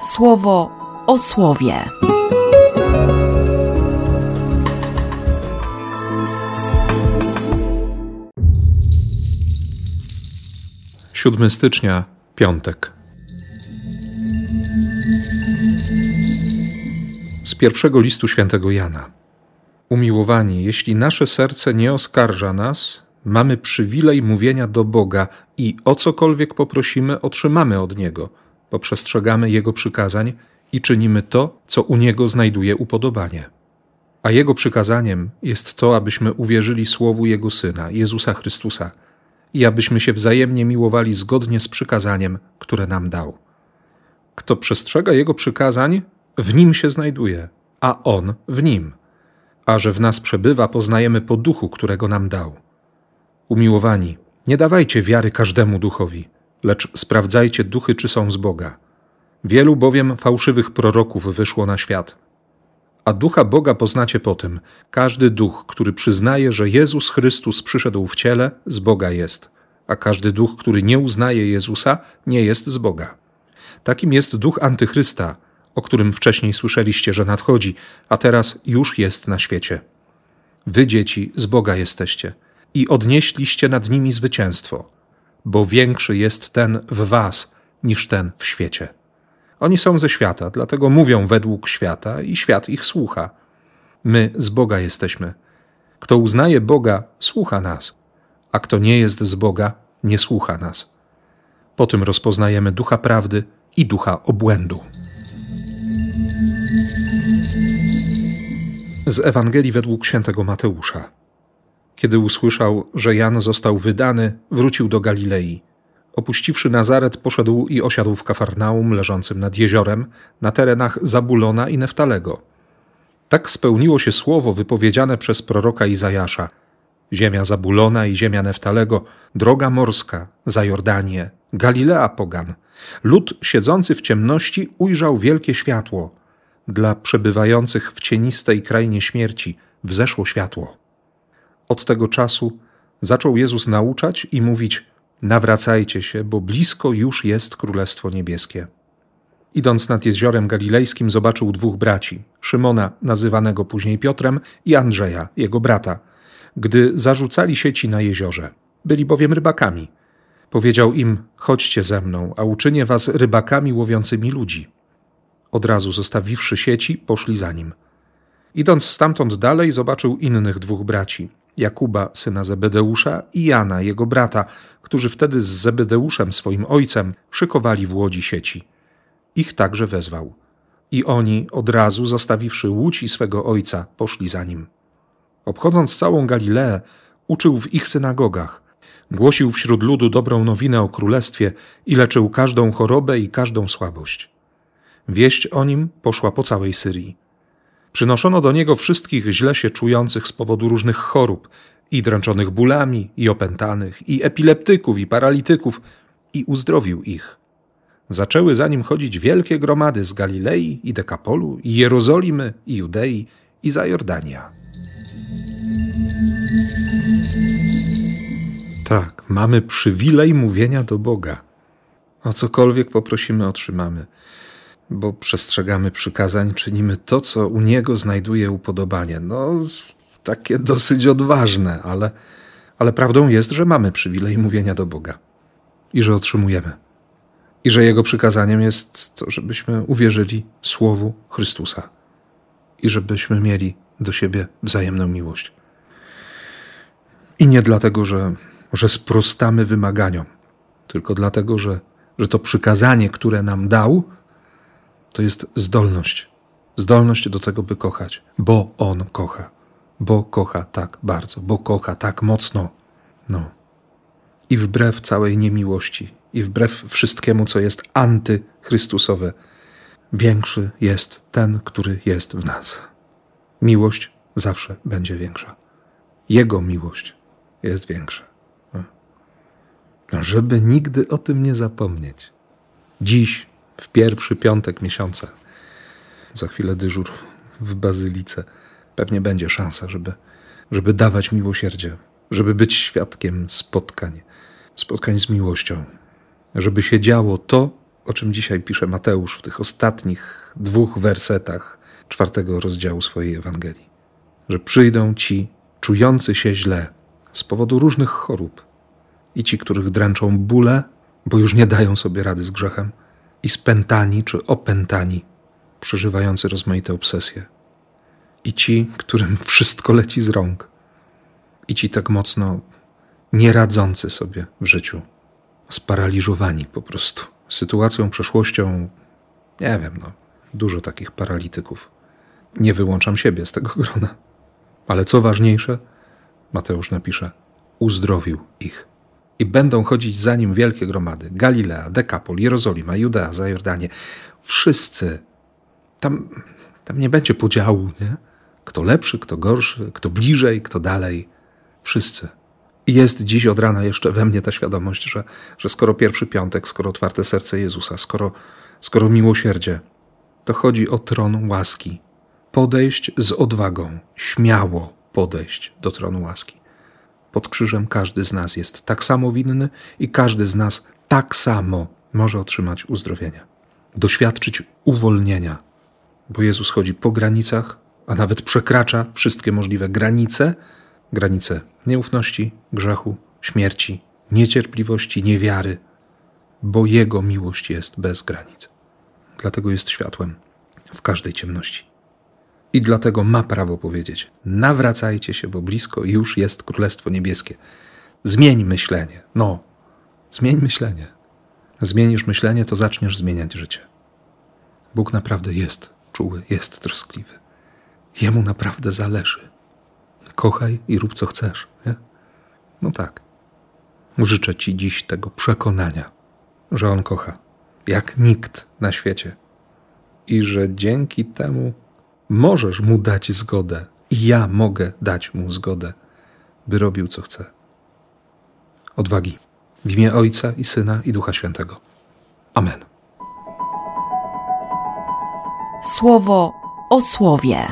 słowo o słowie. 7 stycznia, piątek. Z pierwszego listu świętego Jana. Umiłowani, jeśli nasze serce nie oskarża nas, mamy przywilej mówienia do Boga i o cokolwiek poprosimy, otrzymamy od Niego, bo przestrzegamy Jego przykazań i czynimy to, co u Niego znajduje upodobanie. A Jego przykazaniem jest to, abyśmy uwierzyli Słowu Jego Syna, Jezusa Chrystusa, i abyśmy się wzajemnie miłowali zgodnie z przykazaniem, które nam dał. Kto przestrzega Jego przykazań, w Nim się znajduje, a On w Nim. A że w nas przebywa, poznajemy po duchu, którego nam dał. Umiłowani, nie dawajcie wiary każdemu duchowi, lecz sprawdzajcie duchy, czy są z Boga. Wielu bowiem fałszywych proroków wyszło na świat. A ducha Boga poznacie po tym: każdy duch, który przyznaje, że Jezus Chrystus przyszedł w ciele, z Boga jest, a każdy duch, który nie uznaje Jezusa, nie jest z Boga. Takim jest duch antychrysta, o którym wcześniej słyszeliście, że nadchodzi, a teraz już jest na świecie. Wy, dzieci, z Boga jesteście i odnieśliście nad nimi zwycięstwo, bo większy jest ten w was niż ten w świecie. Oni są ze świata, dlatego mówią według świata i świat ich słucha. My z Boga jesteśmy. Kto uznaje Boga, słucha nas, a kto nie jest z Boga, nie słucha nas. Po tym rozpoznajemy ducha prawdy i ducha obłędu. Z Ewangelii według świętego Mateusza. Kiedy usłyszał, że Jan został wydany, wrócił do Galilei. Opuściwszy Nazaret, poszedł i osiadł w Kafarnaum, leżącym nad jeziorem, na terenach Zabulona i Neftalego. Tak spełniło się słowo wypowiedziane przez proroka Izajasza. Ziemia Zabulona i ziemia Neftalego, droga morska, za Jordanię, Galilea pogan. Lud siedzący w ciemności ujrzał wielkie światło. Dla przebywających w cienistej krainie śmierci wzeszło światło. Od tego czasu zaczął Jezus nauczać i mówić: Nawracajcie się, bo blisko już jest Królestwo Niebieskie. Idąc nad jeziorem galilejskim, zobaczył dwóch braci: Szymona, nazywanego później Piotrem, i Andrzeja, jego brata, gdy zarzucali sieci na jeziorze. Byli bowiem rybakami. Powiedział im: Chodźcie ze mną, a uczynię was rybakami łowiącymi ludzi. Od razu zostawiwszy sieci, poszli za nim. Idąc stamtąd dalej, zobaczył innych dwóch braci: Jakuba, syna Zebedeusza, i Jana, jego brata, którzy wtedy z Zebedeuszem, swoim ojcem, szykowali w łodzi sieci. Ich także wezwał. I oni, od razu zostawiwszy łódź i swego ojca, poszli za nim. Obchodząc całą Galileę, uczył w ich synagogach, głosił wśród ludu dobrą nowinę o królestwie i leczył każdą chorobę i każdą słabość. Wieść o nim poszła po całej Syrii. Przynoszono do niego wszystkich źle się czujących z powodu różnych chorób, i dręczonych bólami, i opętanych, i epileptyków, i paralityków, i uzdrowił ich. Zaczęły za nim chodzić wielkie gromady z Galilei i Dekapolu, i Jerozolimy, i Judei, i za Jordania. Tak, mamy przywilej mówienia do Boga. O cokolwiek poprosimy, otrzymamy bo przestrzegamy przykazań, czynimy to, co u Niego znajduje upodobanie. No, takie dosyć odważne, ale, ale prawdą jest, że mamy przywilej mówienia do Boga i że otrzymujemy. I że Jego przykazaniem jest to, żebyśmy uwierzyli Słowu Chrystusa i żebyśmy mieli do siebie wzajemną miłość. I nie dlatego, że, że sprostamy wymaganiom, tylko dlatego, że, że to przykazanie, które nam dał, to jest zdolność. Zdolność do tego, by kochać, bo On kocha. Bo kocha tak bardzo, bo kocha tak mocno. No. I wbrew całej niemiłości, i wbrew wszystkiemu, co jest antychrystusowe, większy jest ten, który jest w nas. Miłość zawsze będzie większa. Jego miłość jest większa. No, żeby nigdy o tym nie zapomnieć. Dziś w pierwszy piątek miesiąca. Za chwilę dyżur w bazylice. Pewnie będzie szansa, żeby, żeby dawać miłosierdzie, żeby być świadkiem spotkań, spotkań z miłością, żeby się działo to, o czym dzisiaj pisze Mateusz w tych ostatnich dwóch wersetach czwartego rozdziału swojej Ewangelii. Że przyjdą ci czujący się źle z powodu różnych chorób i ci, których dręczą bóle, bo już nie dają sobie rady z grzechem, i spętani czy opętani, przeżywający rozmaite obsesje, i ci, którym wszystko leci z rąk, i ci tak mocno nieradzący sobie w życiu, sparaliżowani po prostu sytuacją, przeszłością, nie wiem, no, dużo takich paralityków. Nie wyłączam siebie z tego grona. Ale co ważniejsze, Mateusz napisze, uzdrowił ich. I będą chodzić za nim wielkie gromady. Galilea, Dekapol, Jerozolima, Judea, Zajordanie. Wszyscy. Tam, tam nie będzie podziału, nie? Kto lepszy, kto gorszy, kto bliżej, kto dalej. Wszyscy. I jest dziś od rana jeszcze we mnie ta świadomość, że, że skoro pierwszy piątek, skoro otwarte serce Jezusa, skoro, skoro miłosierdzie, to chodzi o tron łaski. Podejść z odwagą, śmiało podejść do tronu łaski. Pod krzyżem każdy z nas jest tak samo winny i każdy z nas tak samo może otrzymać uzdrowienia, doświadczyć uwolnienia, bo Jezus chodzi po granicach, a nawet przekracza wszystkie możliwe granice granice nieufności, grzechu, śmierci, niecierpliwości, niewiary, bo Jego miłość jest bez granic. Dlatego jest światłem w każdej ciemności. I dlatego ma prawo powiedzieć: nawracajcie się, bo blisko już jest Królestwo Niebieskie. Zmień myślenie. No, zmień myślenie. Zmienisz myślenie, to zaczniesz zmieniać życie. Bóg naprawdę jest czuły, jest troskliwy. Jemu naprawdę zależy. Kochaj i rób co chcesz. Nie? No tak. Życzę Ci dziś tego przekonania, że On kocha, jak nikt na świecie. I że dzięki temu możesz Mu dać zgodę. I ja mogę dać Mu zgodę, by robił co chce. Odwagi. W imię Ojca i Syna i Ducha Świętego. Amen. Słowo o słowie.